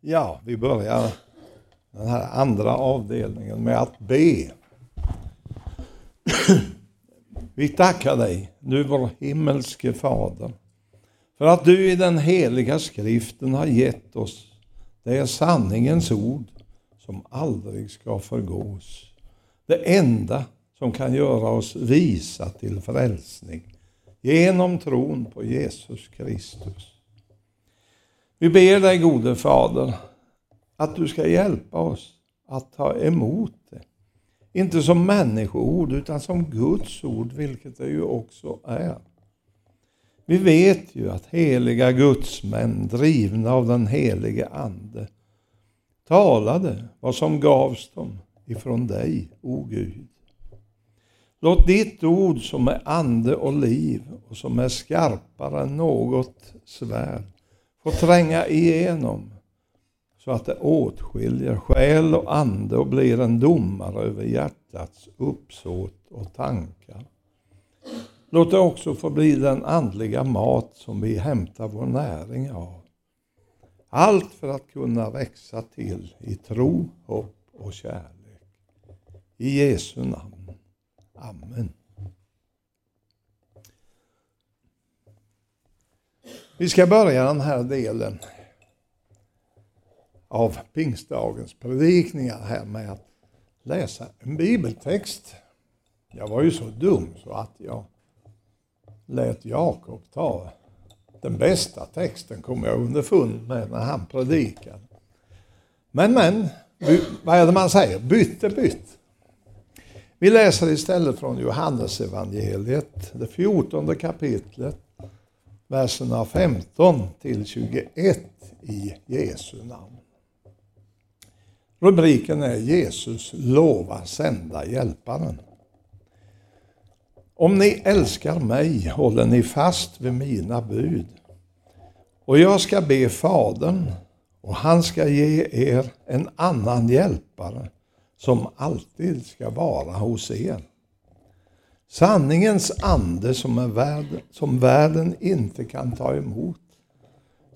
Ja, vi börjar den här andra avdelningen med att be. Vi tackar dig, du vår himmelske Fader, för att du i den heliga skriften har gett oss det är sanningens ord som aldrig ska förgås. Det enda som kan göra oss visa till frälsning genom tron på Jesus Kristus. Vi ber dig gode Fader att du ska hjälpa oss att ta emot det. Inte som människoord utan som Guds ord, vilket det ju också är. Vi vet ju att heliga gudsmän, drivna av den helige Ande, talade vad som gavs dem ifrån dig, o Gud. Låt ditt ord som är ande och liv och som är skarpare än något svärd får tränga igenom så att det åtskiljer själ och ande och blir en domare över hjärtats uppsåt och tankar. Låt det också få bli den andliga mat som vi hämtar vår näring av. Allt för att kunna växa till i tro, hopp och kärlek. I Jesu namn. Amen. Vi ska börja den här delen av pingstdagens predikningar här med att läsa en bibeltext. Jag var ju så dum så att jag lät Jakob ta den bästa texten, kom jag underfund med när han predikade. Men, men, vad är det man säger? Bytt är bytt. Vi läser istället från Johannesevangeliet, det fjortonde kapitlet, verserna 15 till 21 i Jesu namn. Rubriken är Jesus lova sända hjälparen. Om ni älskar mig håller ni fast vid mina bud. Och jag ska be Fadern och han ska ge er en annan hjälpare som alltid ska vara hos er. Sanningens ande som, är världen, som världen inte kan ta emot.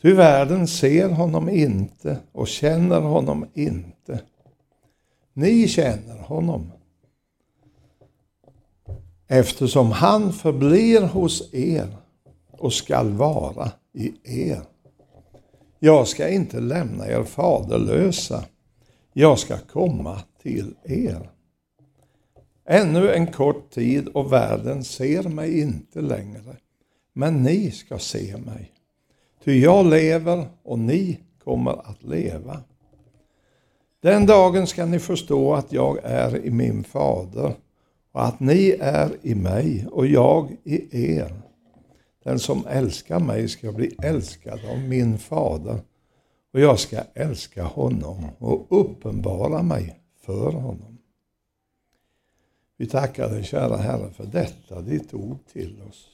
Ty världen ser honom inte och känner honom inte. Ni känner honom eftersom han förblir hos er och skall vara i er. Jag ska inte lämna er faderlösa, jag ska komma till er. Ännu en kort tid och världen ser mig inte längre, men ni ska se mig. Ty jag lever och ni kommer att leva. Den dagen ska ni förstå att jag är i min fader och att ni är i mig och jag i er. Den som älskar mig ska bli älskad av min fader och jag ska älska honom och uppenbara mig för honom. Vi tackar dig kära Herre för detta, ditt ord till oss.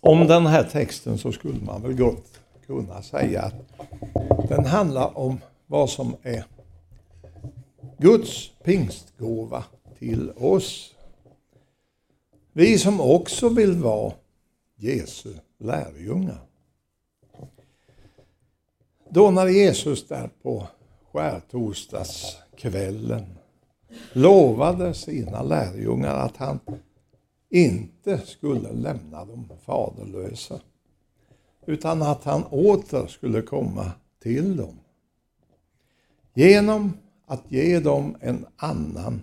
Om den här texten så skulle man väl gott kunna säga att den handlar om vad som är Guds pingstgåva till oss. Vi som också vill vara Jesu lärjungar. Då när Jesus där på skärtorsdagskvällen lovade sina lärjungar att han inte skulle lämna dem faderlösa, utan att han åter skulle komma till dem. Genom att ge dem en annan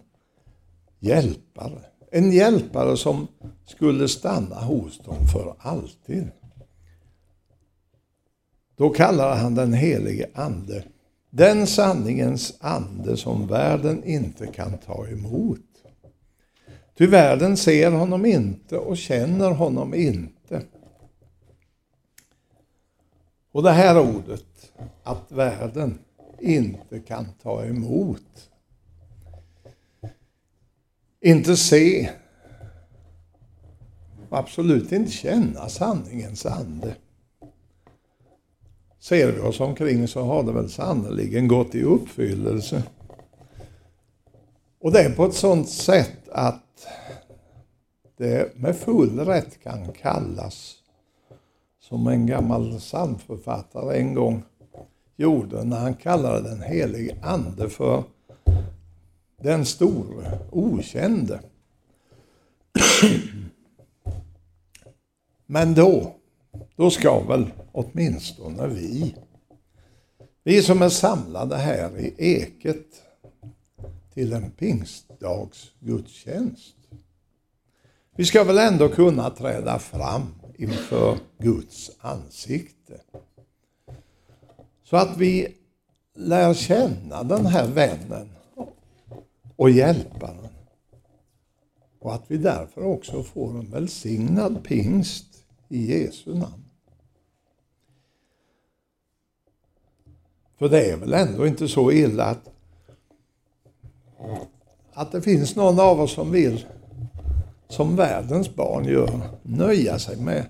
hjälpare. En hjälpare som skulle stanna hos dem för alltid. Då kallar han den helige Ande den sanningens ande som världen inte kan ta emot. Ty världen ser honom inte och känner honom inte. Och det här ordet, att världen inte kan ta emot. Inte se, absolut inte känna sanningens ande. Ser vi oss omkring så har det väl sannerligen gått i uppfyllelse. Och det är på ett sådant sätt att det med full rätt kan kallas som en gammal psalmförfattare en gång gjorde när han kallade den helige Ande för den store okände. Men då, då ska väl åtminstone vi, vi som är samlade här i Eket till en pingstdagsgudstjänst. Vi ska väl ändå kunna träda fram inför Guds ansikte. Så att vi lär känna den här vännen och hjälparen. Och att vi därför också får en välsignad pingst i Jesu namn. För det är väl ändå inte så illa att, att det finns någon av oss som vill, som världens barn gör, nöja sig med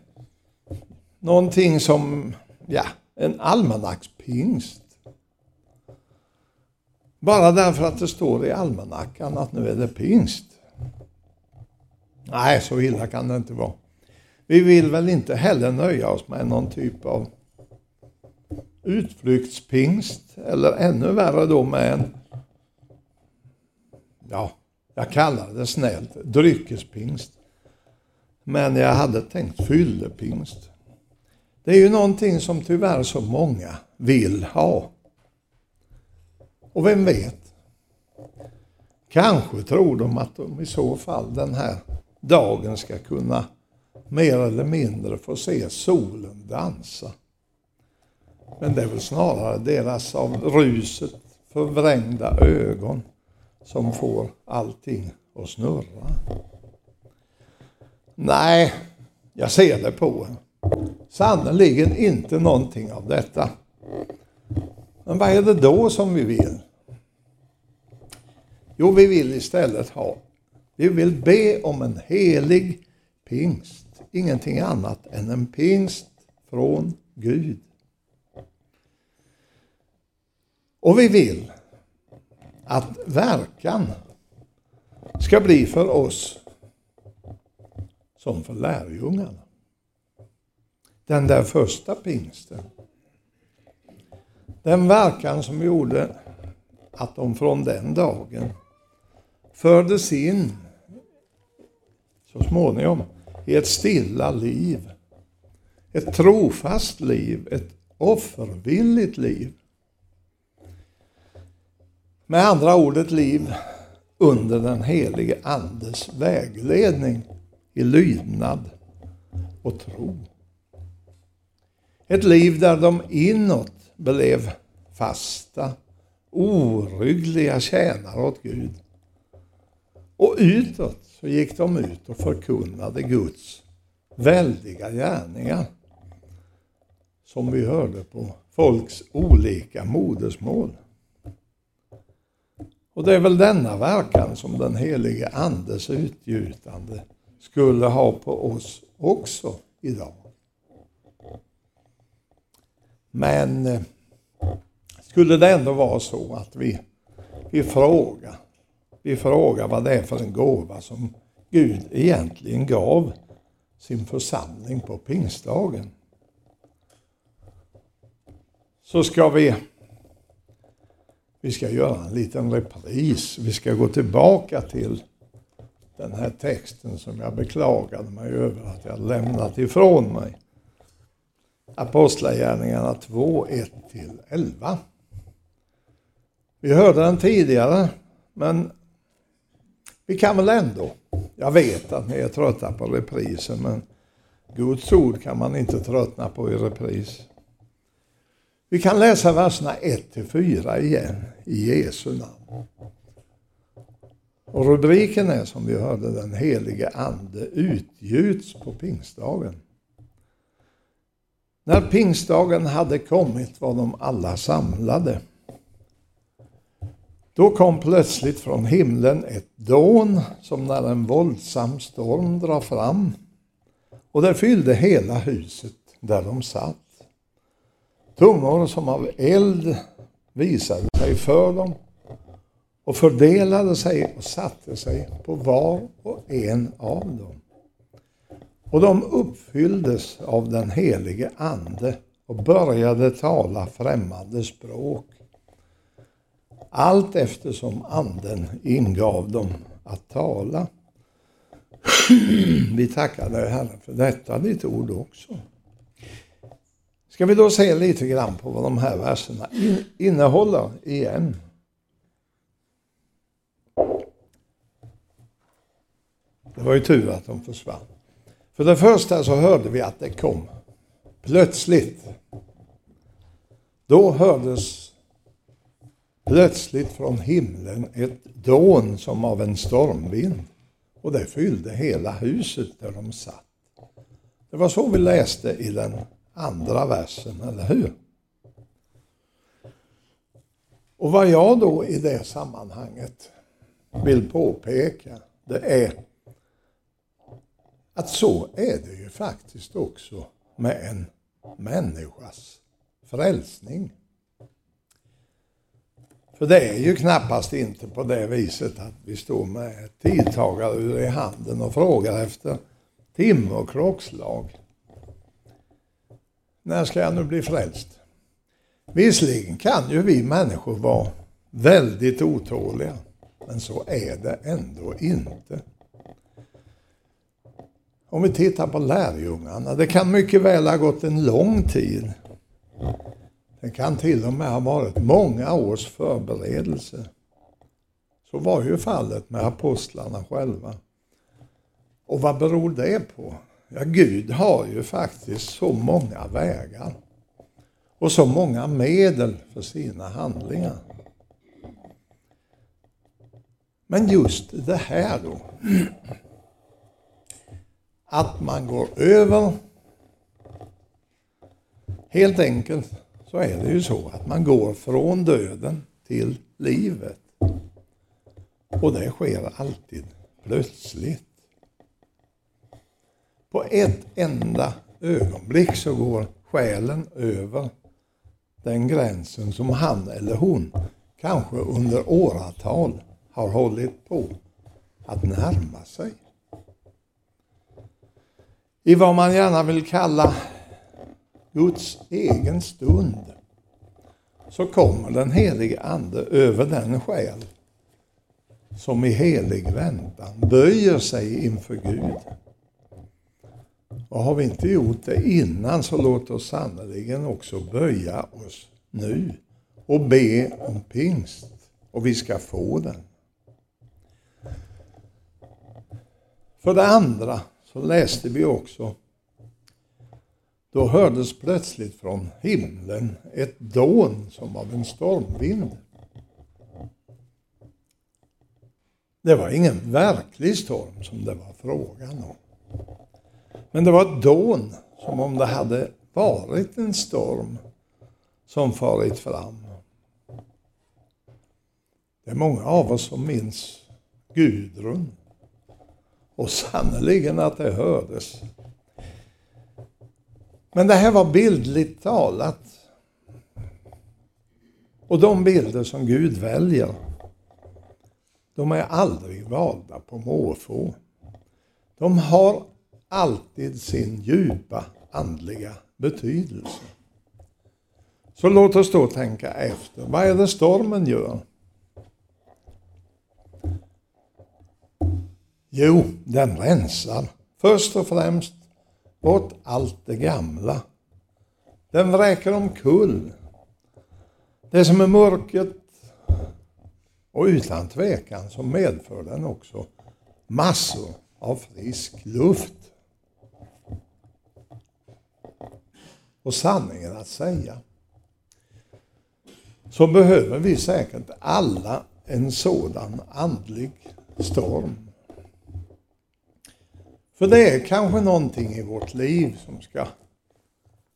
någonting som, ja, en almanackspingst. Bara därför att det står i almanackan att nu är det pingst. Nej, så illa kan det inte vara. Vi vill väl inte heller nöja oss med någon typ av utflyktspingst eller ännu värre då med en, ja, jag kallar det snällt, dryckespingst. Men jag hade tänkt fyllepingst. Det är ju någonting som tyvärr så många vill ha. Och vem vet? Kanske tror de att de i så fall den här dagen ska kunna mer eller mindre får se solen dansa. Men det är väl snarare deras av ruset förvrängda ögon som får allting att snurra. Nej, jag ser det på en. Sannerligen inte någonting av detta. Men vad är det då som vi vill? Jo, vi vill istället ha, vi vill be om en helig pingst. Ingenting annat än en pingst från Gud. Och vi vill att verkan ska bli för oss som för lärjungarna. Den där första pingsten. Den verkan som gjorde att de från den dagen fördes in så småningom i ett stilla liv. Ett trofast liv, ett offervilligt liv. Med andra ord ett liv under den helige Andes vägledning i lydnad och tro. Ett liv där de inåt blev fasta, oryggliga tjänare åt Gud. Och utåt så gick de ut och förkunnade Guds väldiga gärningar. Som vi hörde på folks olika modersmål. Och det är väl denna verkan som den helige Andes utgjutande skulle ha på oss också idag. Men eh, skulle det ändå vara så att vi, vi frågar, vi frågar vad det är för en gåva som Gud egentligen gav sin församling på pingstdagen. Så ska vi, vi ska göra en liten repris. Vi ska gå tillbaka till den här texten som jag beklagade mig över att jag lämnat ifrån mig. Apostlagärningarna 2, 1-11. Vi hörde den tidigare, men vi kan väl ändå, jag vet att ni är trötta på reprisen, men Guds ord kan man inte tröttna på i repris. Vi kan läsa verserna 1-4 igen, i Jesu namn. Och rubriken är som vi hörde, den helige ande utgjuts på pingstdagen. När pingstdagen hade kommit var de alla samlade. Då kom plötsligt från himlen ett dån som när en våldsam storm drar fram och det fyllde hela huset där de satt. Tungor som av eld visade sig för dem och fördelade sig och satte sig på var och en av dem. Och de uppfylldes av den helige Ande och började tala främmande språk. Allt eftersom Anden ingav dem att tala. Vi tackar dig Herre för detta ditt ord också. Ska vi då se lite grann på vad de här verserna innehåller igen. Det var ju tur att de försvann. För det första så hörde vi att det kom plötsligt. Då hördes plötsligt från himlen ett dån som av en stormvind. Och det fyllde hela huset där de satt. Det var så vi läste i den andra versen, eller hur? Och vad jag då i det sammanhanget vill påpeka, det är att så är det ju faktiskt också med en människas frälsning. För det är ju knappast inte på det viset att vi står med ett tidtagarur i handen och frågar efter timme och klockslag. När ska jag nu bli frälst? Visserligen kan ju vi människor vara väldigt otåliga, men så är det ändå inte. Om vi tittar på lärjungarna, det kan mycket väl ha gått en lång tid. Det kan till och med ha varit många års förberedelse. Så var ju fallet med apostlarna själva. Och vad beror det på? Ja, Gud har ju faktiskt så många vägar och så många medel för sina handlingar. Men just det här då, att man går över, helt enkelt så är det ju så att man går från döden till livet. Och det sker alltid plötsligt. På ett enda ögonblick så går själen över den gränsen som han eller hon kanske under åratal har hållit på att närma sig. I vad man gärna vill kalla Guds egen stund så kommer den helige Ande över den själ som i helig väntan böjer sig inför Gud och har vi inte gjort det innan så låt oss sannerligen också böja oss nu och be om pingst. Och vi ska få den. För det andra så läste vi också då hördes plötsligt från himlen ett dån som av en stormvind. Det var ingen verklig storm som det var frågan om. Men det var ett dån, som om det hade varit en storm som farit fram. Det är många av oss som minns Gudrun. Och sannerligen att det hördes. Men det här var bildligt talat. Och de bilder som Gud väljer, de är aldrig valda på måfå. De har alltid sin djupa andliga betydelse. Så låt oss då tänka efter. Vad är det stormen gör? Jo, den rensar först och främst bort allt det gamla. Den vräker omkull det som är mörkret och utan tvekan så medför den också massor av frisk luft. och sanningen att säga, så behöver vi säkert alla en sådan andlig storm. För det är kanske någonting i vårt liv som ska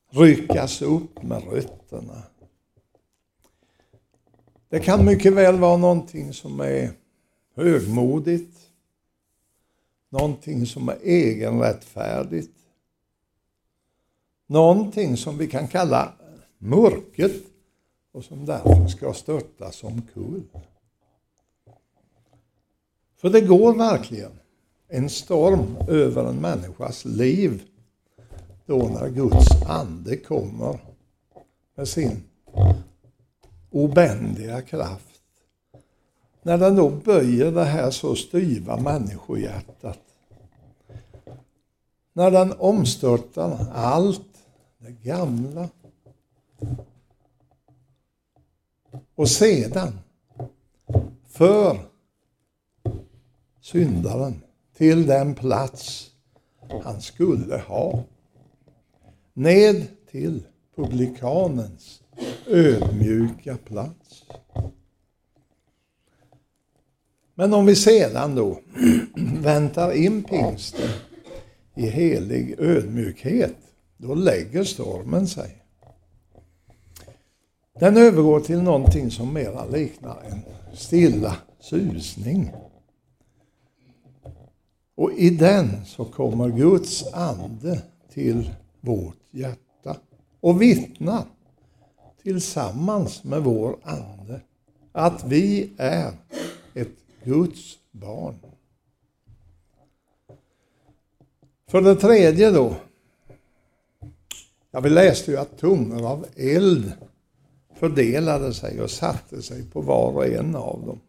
ryckas upp med rötterna. Det kan mycket väl vara någonting som är högmodigt, någonting som är egenrättfärdigt, någonting som vi kan kalla mörket och som därför ska störtas omkull. För det går verkligen en storm över en människas liv då när Guds ande kommer med sin obändiga kraft. När den då böjer det här så styva människohjärtat. När den omstörtar allt det gamla. Och sedan för syndaren till den plats han skulle ha. Ned till publikanens ödmjuka plats. Men om vi sedan då väntar in pingsten i helig ödmjukhet, då lägger stormen sig. Den övergår till någonting som mera liknar en stilla susning. Och i den så kommer Guds ande till vårt hjärta och vittnar tillsammans med vår ande att vi är ett Guds barn. För det tredje då. Ja, vi läste ju att tungor av eld fördelade sig och satte sig på var och en av dem.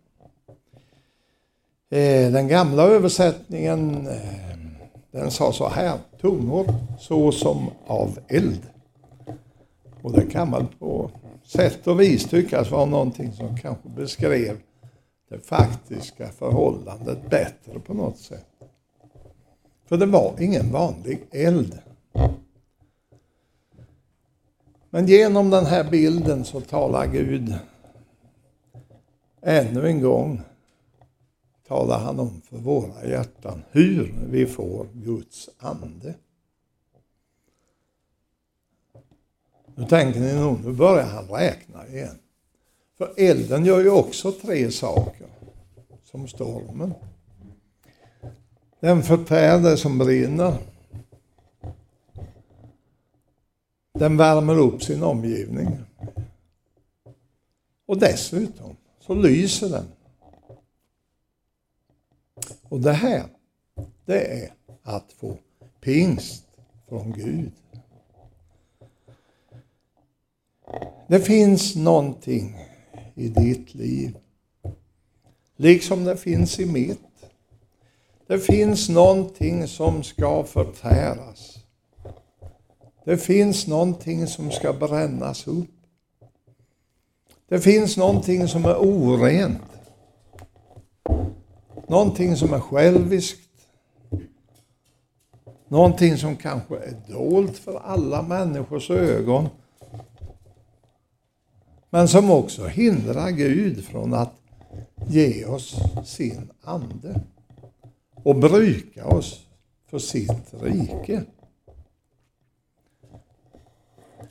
Eh, den gamla översättningen eh, den sa så här, tungor så som av eld. Och det kan man på sätt och vis tyckas vara någonting som kanske beskrev det faktiska förhållandet bättre på något sätt. För det var ingen vanlig eld. Men genom den här bilden så talar Gud ännu en gång talar han om för våra hjärtan hur vi får Guds ande. Nu tänker ni nog, nu börjar han räkna igen. För elden gör ju också tre saker, som stormen. Den förtär det som brinner. Den värmer upp sin omgivning. Och dessutom så lyser den. Och det här, det är att få pingst från Gud. Det finns någonting i ditt liv, liksom det finns i mitt. Det finns någonting som ska förtäras. Det finns någonting som ska brännas upp. Det finns någonting som är orent. Någonting som är själviskt. Någonting som kanske är dolt för alla människors ögon. Men som också hindrar Gud från att ge oss sin ande och bruka oss för sitt rike.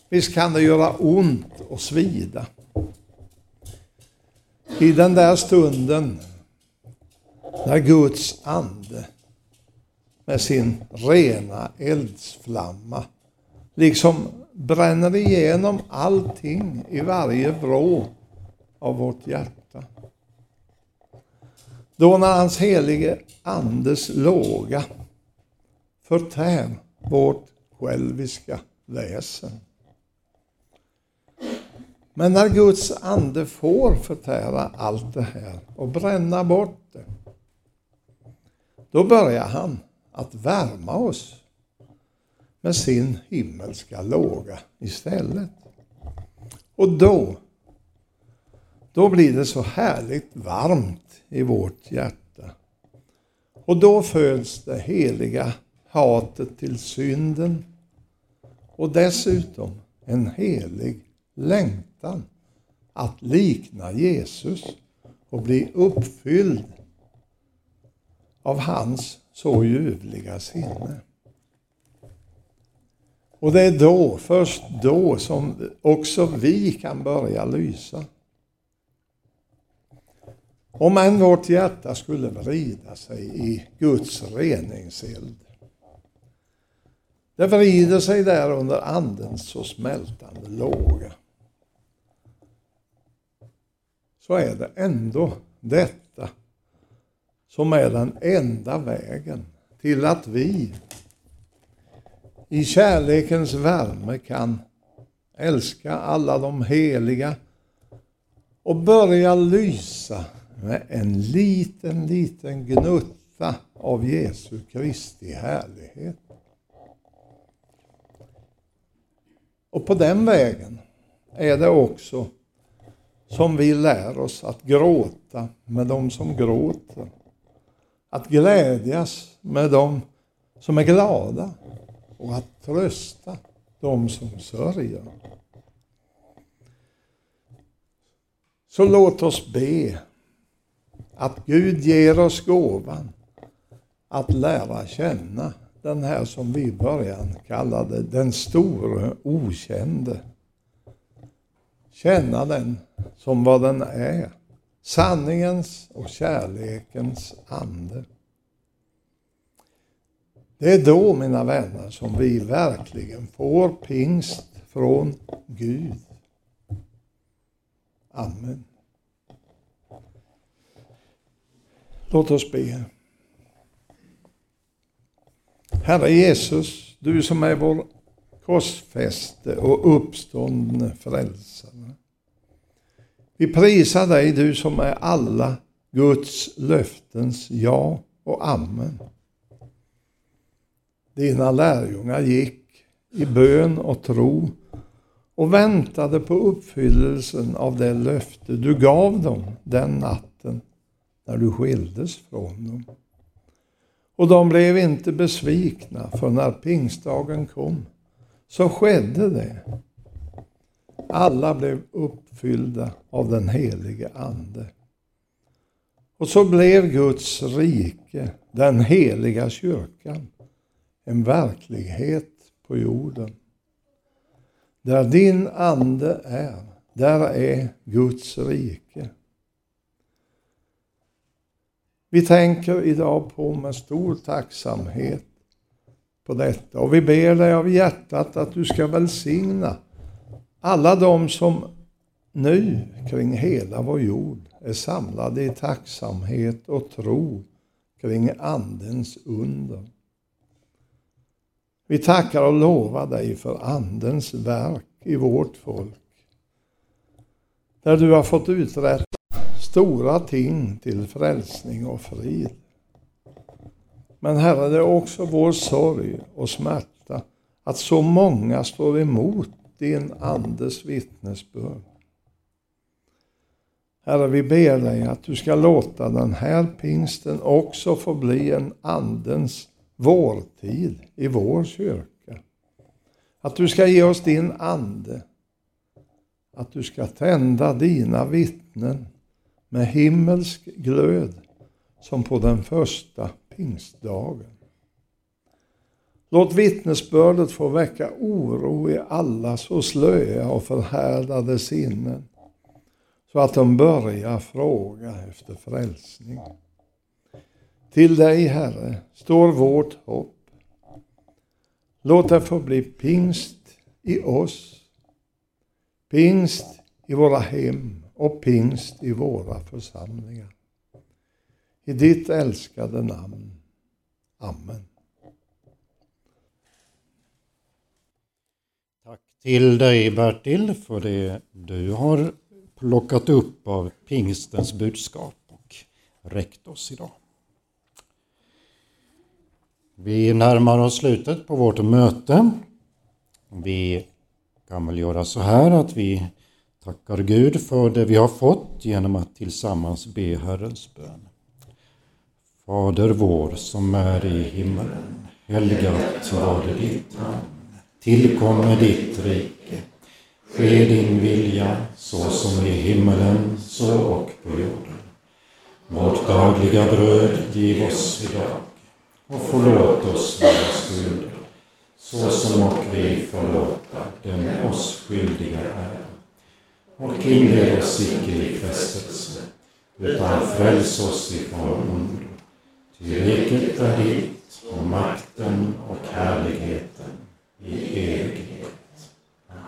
Visst kan det göra ont och svida. I den där stunden när Guds ande med sin rena eldsflamma liksom bränner igenom allting i varje vrå av vårt hjärta. Då när hans helige andes låga förtär vårt själviska väsen. Men när Guds ande får förtära allt det här och bränna bort då börjar han att värma oss med sin himmelska låga istället. Och då, då blir det så härligt varmt i vårt hjärta. Och då föds det heliga hatet till synden och dessutom en helig längtan att likna Jesus och bli uppfylld av hans så ljuvliga sinne. Och det är då, först då, som också vi kan börja lysa. Om än vårt hjärta skulle vrida sig i Guds reningseld. Det vrider sig där under andens så smältande låga. Så är det ändå detta som är den enda vägen till att vi i kärlekens värme kan älska alla de heliga och börja lysa med en liten, liten gnutta av Jesu Kristi härlighet. Och på den vägen är det också som vi lär oss att gråta med de som gråter. Att glädjas med dem som är glada och att trösta dem som sörjer. Så låt oss be att Gud ger oss gåvan att lära känna den här som vi i början kallade den store okände. Känna den som vad den är. Sanningens och kärlekens ande. Det är då, mina vänner, som vi verkligen får pingst från Gud. Amen. Låt oss be. Herre Jesus, du som är vår korsfäste och uppståndne frälsare. Vi prisar dig, du som är alla Guds löftens ja och amen. Dina lärjungar gick i bön och tro och väntade på uppfyllelsen av det löfte du gav dem den natten när du skildes från dem. Och de blev inte besvikna, för när pingstdagen kom så skedde det. Alla blev uppfyllda av den helige Ande. Och så blev Guds rike, den heliga kyrkan, en verklighet på jorden. Där din ande är, där är Guds rike. Vi tänker idag på med stor tacksamhet på detta och vi ber dig av hjärtat att du ska välsigna alla de som nu kring hela vår jord är samlade i tacksamhet och tro kring Andens under. Vi tackar och lovar dig för Andens verk i vårt folk. Där du har fått uträtta stora ting till frälsning och frid. Men Herre, det är också vår sorg och smärta att så många står emot din Andes vittnesbörd. Herre, vi ber dig att du ska låta den här pingsten också få bli en Andens vårtid i vår kyrka. Att du ska ge oss din ande. Att du ska tända dina vittnen med himmelsk glöd som på den första pingstdagen. Låt vittnesbördet få väcka oro i alla så slöa och förhärdade sinnen så att de börjar fråga efter frälsning. Till dig, Herre, står vårt hopp. Låt det få bli pingst i oss, pingst i våra hem och pingst i våra församlingar. I ditt älskade namn. Amen. Till dig Bertil för det du har plockat upp av pingstens budskap och räckt oss idag. Vi närmar oss slutet på vårt möte. Vi kan väl göra så här att vi tackar Gud för det vi har fått genom att tillsammans be Herrens bön. Fader vår som är i himmelen. Helgat varde ditt namn. Tillkommer ditt rike. Ske din vilja så som i himmelen så och på jorden. Vårt dagliga bröd giv oss idag och förlåt oss våra skulder så som och vi förlåta dem oss skyldiga är. Och inled oss icke i frestelse utan fräls oss ifrån ondo. Ty riket är ditt och makten och härligheten i evighet. Amen.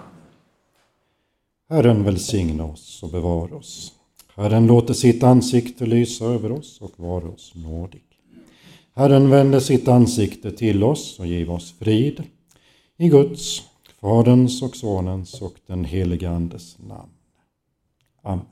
Herren välsigne oss och bevara oss. Herren låter sitt ansikte lysa över oss och vara oss nådig. Herren vänder sitt ansikte till oss och ger oss frid. I Guds, Faderns och Sonens och den helige Andes namn. Amen.